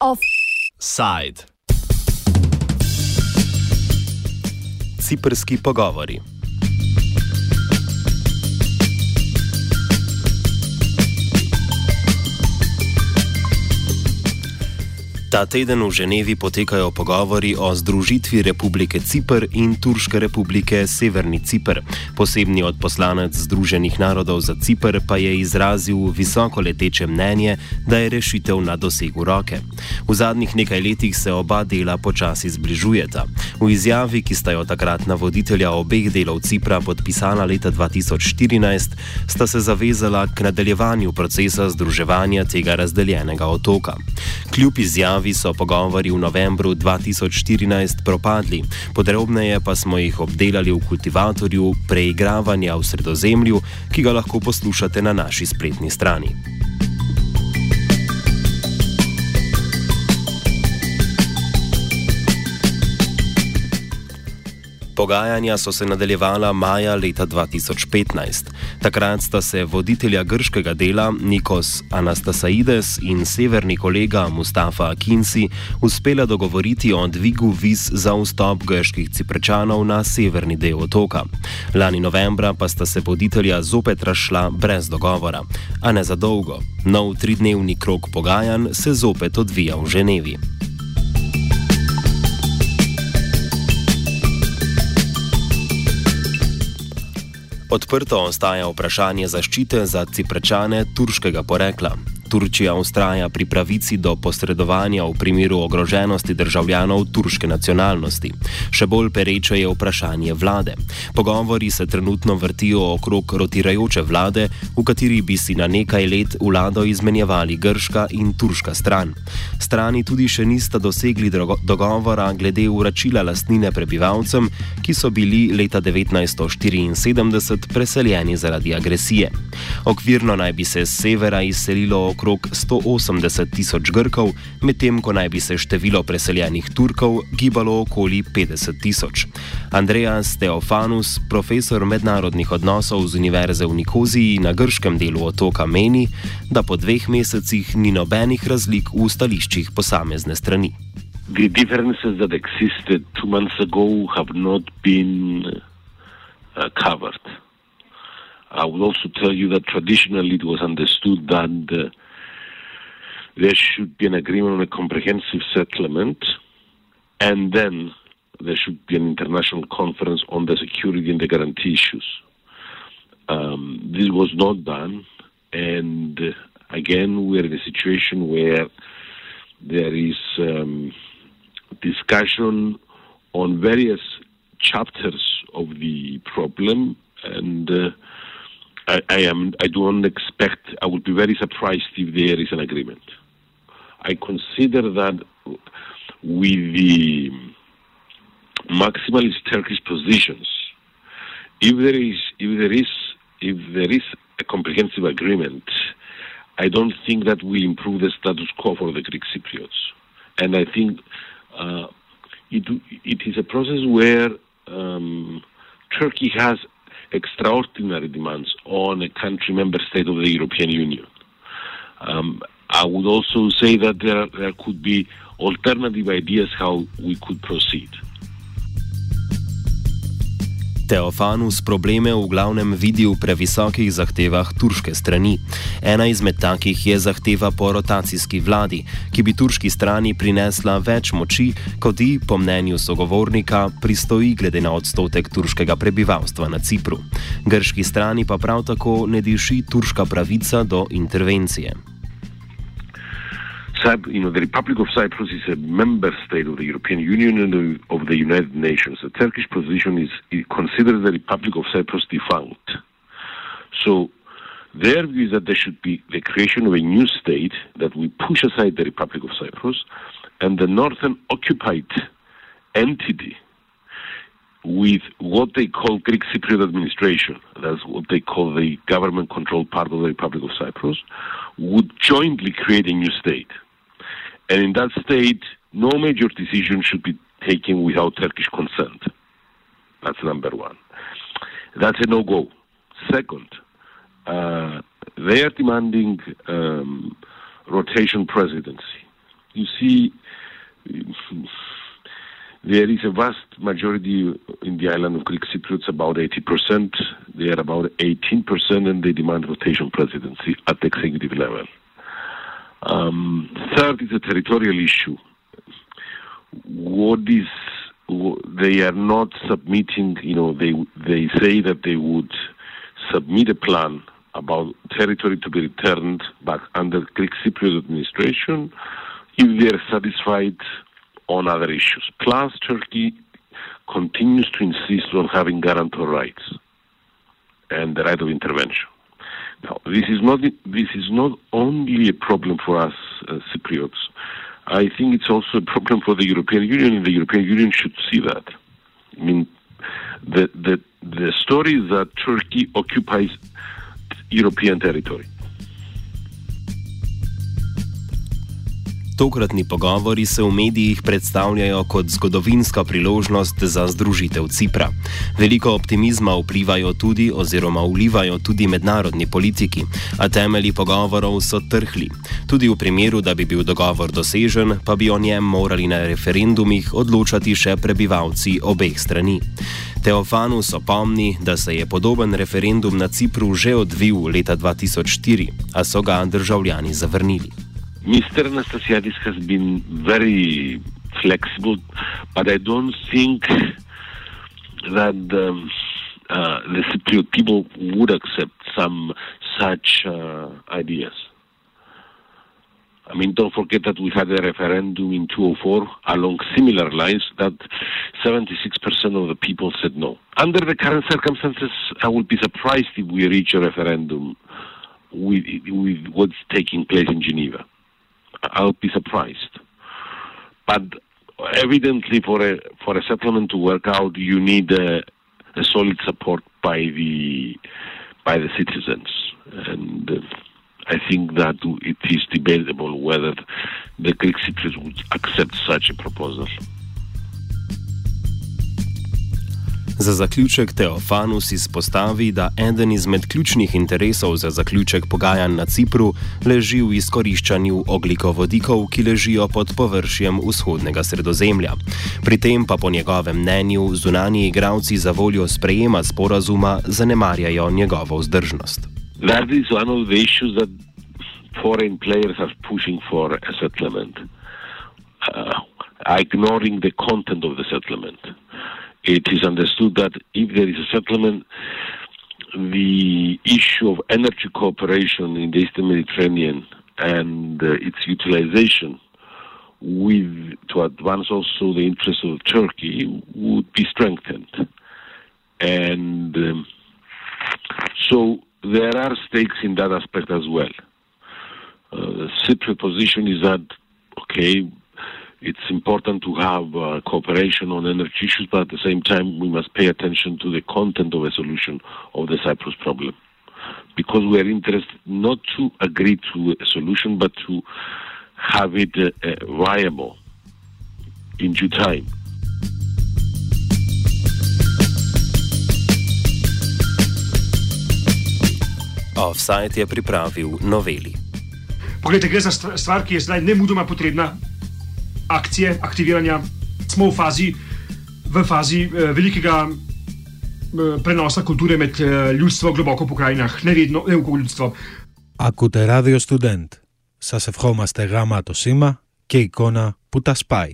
Offside. Ciprski pogovori. Ta teden v Ženevi potekajo pogovori o združitvi Republike Cipr in Turške republike Severni Cipr. Posebni odposlanec Združenih narodov za Cipr pa je izrazil visoko leteče mnenje, da je rešitev na dosegu roke. V zadnjih nekaj letih se oba dela počasi zbližujeta. V izjavi, ki sta jo takratna voditelja obeh delov Cipra podpisala leta 2014, sta se zavezala k nadaljevanju procesa združevanja tega razdeljenega otoka. Kljub izjavi, državi so pogovori v novembru 2014 propadli, podrobneje pa smo jih obdelali v kultivatorju preigravanja v sredozemlju, ki ga lahko poslušate na naši spletni strani. Pogajanja so se nadaljevala maja leta 2015. Takrat sta se voditelja grškega dela Nikos Anastasaides in severni kolega Mustafa Akinsi uspela dogovoriti o dvigu viz za vstop grških ciprčanov na severni del otoka. Lani novembra pa sta se voditelja zopet razšla brez dogovora, a ne za dolgo. Nov tridnevni krok pogajanj se zopet odvija v Ženevi. Odprto ostaja vprašanje zaščite za ciprečane turškega porekla. Turčija ustraja pri pravici do posredovanja v primeru ogroženosti državljanov turške nacionalnosti. Še bolj pereče je vprašanje vlade. Pogovori se trenutno vrtijo okrog rotirajoče vlade, v kateri bi si na nekaj let vlado izmenjevali grška in turška stran. Strani tudi še nista dosegli dogovora glede uračila lastnine prebivalcem, ki so bili leta 1974 preseljeni zaradi agresije. Okvirno naj bi se z severa izselilo okrog okrog 180 tisoč Grkov, medtem ko naj bi se število preseljenih Turkov gibalo okoli 50 tisoč. Andreas Teofanus, profesor mednarodnih odnosov z Univerze v Nikoziji na grškem delu otoka, meni, da po dveh mesecih ni nobenih razlik v stališčih posamezne strani. The differences that existed two months ago have not been uh, covered. I would also tell you that traditionally it was understood that uh, there should be an agreement on a comprehensive settlement, and then there should be an international conference on the security and the guarantee issues. Um, this was not done, and uh, again, we're in a situation where there is um, discussion on various chapters of the problem, and uh, I, I, am I don't expect I would be very surprised if there is an agreement. I consider that with the maximalist Turkish positions, if there is if there is if there is a comprehensive agreement, I don't think that we improve the status quo for the Greek Cypriots. And I think uh, it it is a process where um, Turkey has extraordinary demands on a country member state of the European Union. Um, I would also say that there, there could be alternative ideas how we could proceed. Teofanus probleme v glavnem vidi v previsokih zahtevah turške strani. Ena izmed takih je zahteva po rotacijski vladi, ki bi turški strani prinesla več moči, kot ji, po mnenju sogovornika, pristoji glede na odstotek turškega prebivalstva na Cipru. Grški strani pa prav tako ne diši turška pravica do intervencije. You know, the Republic of Cyprus is a member state of the European Union and of the United Nations. The Turkish position is it considers the Republic of Cyprus defunct. So their view is that there should be the creation of a new state that will push aside the Republic of Cyprus and the northern occupied entity with what they call Greek Cypriot administration, that's what they call the government controlled part of the Republic of Cyprus, would jointly create a new state. And in that state, no major decision should be taken without Turkish consent. That's number one. That's a no go. Second, uh, they are demanding um, rotation presidency. You see, there is a vast majority in the island of Greek Cypriots, about 80%. They are about 18%, and they demand rotation presidency at the executive level. Um, third is a territorial issue. What is they are not submitting? You know, they they say that they would submit a plan about territory to be returned back under Greek Cypriot administration if they are satisfied on other issues. Plus, Turkey continues to insist on having guarantor rights and the right of intervention. Now, this is not this is not only a problem for us uh, Cypriots. I think it's also a problem for the European Union, and the European Union should see that. I mean, the the the story is that Turkey occupies European territory. Tokratni pogovori se v medijih predstavljajo kot zgodovinska priložnost za združitev Cipra. Veliko optimizma vplivajo tudi oziroma vlivajo tudi mednarodni politiki, a temelji pogovorov so trhli. Tudi v primeru, da bi bil dogovor dosežen, pa bi o njem morali na referendumih odločati še prebivalci obeh strani. Teofanus opomni, da se je podoben referendum na Cipru že odvil leta 2004, a so ga državljani zavrnili. Mr. Anastasiadis has been very flexible, but I don't think that um, uh, the Cypriot people would accept some such uh, ideas. I mean, don't forget that we had a referendum in 2004 along similar lines that 76% of the people said no. Under the current circumstances, I would be surprised if we reach a referendum with, with what's taking place in Geneva. I'll be surprised. But evidently, for a for a settlement to work out, you need a, a solid support by the by the citizens, and uh, I think that it is debatable whether the Greek citizens would accept such a proposal. Za zaključek Teofanus izpostavi, da eden izmed ključnih interesov za zaključek pogajanj na Cipru leži v izkoriščanju oglikovodikov, ki ležijo pod površjem vzhodnega sredozemlja. Pri tem pa po njegovem mnenju zunani igravci za voljo sprejema sporazuma zanemarjajo njegovo vzdržnost. That is one of the issues that foreign players are pushing for a settlement, uh, ignoring the content of the settlement. It is understood that if there is a settlement, the issue of energy cooperation in the Eastern Mediterranean and uh, its utilization with to advance also the interests of Turkey would be strengthened. And um, so there are stakes in that aspect as well. Uh, the Cypriot position is that, okay, it's important to have uh, cooperation on energy issues, but at the same time, we must pay attention to the content of a solution of the Cyprus problem. Because we are interested not to agree to a solution, but to have it uh, uh, viable in due time. Offside je pripravil noveli. Poglejte, gre za stvar, ki je zdaj ne mudoma potrebna, akcije, aktiviranja, smo v fazi, v fazi uh, velikega uh, prenosa kulture med uh, ljudstvom globoko po krajinah, ne vedno, ne v ljudstvo. Ακούτε ράδιο Student. Σας ευχόμαστε γάμα το σήμα και εικόνα που τα σπάει.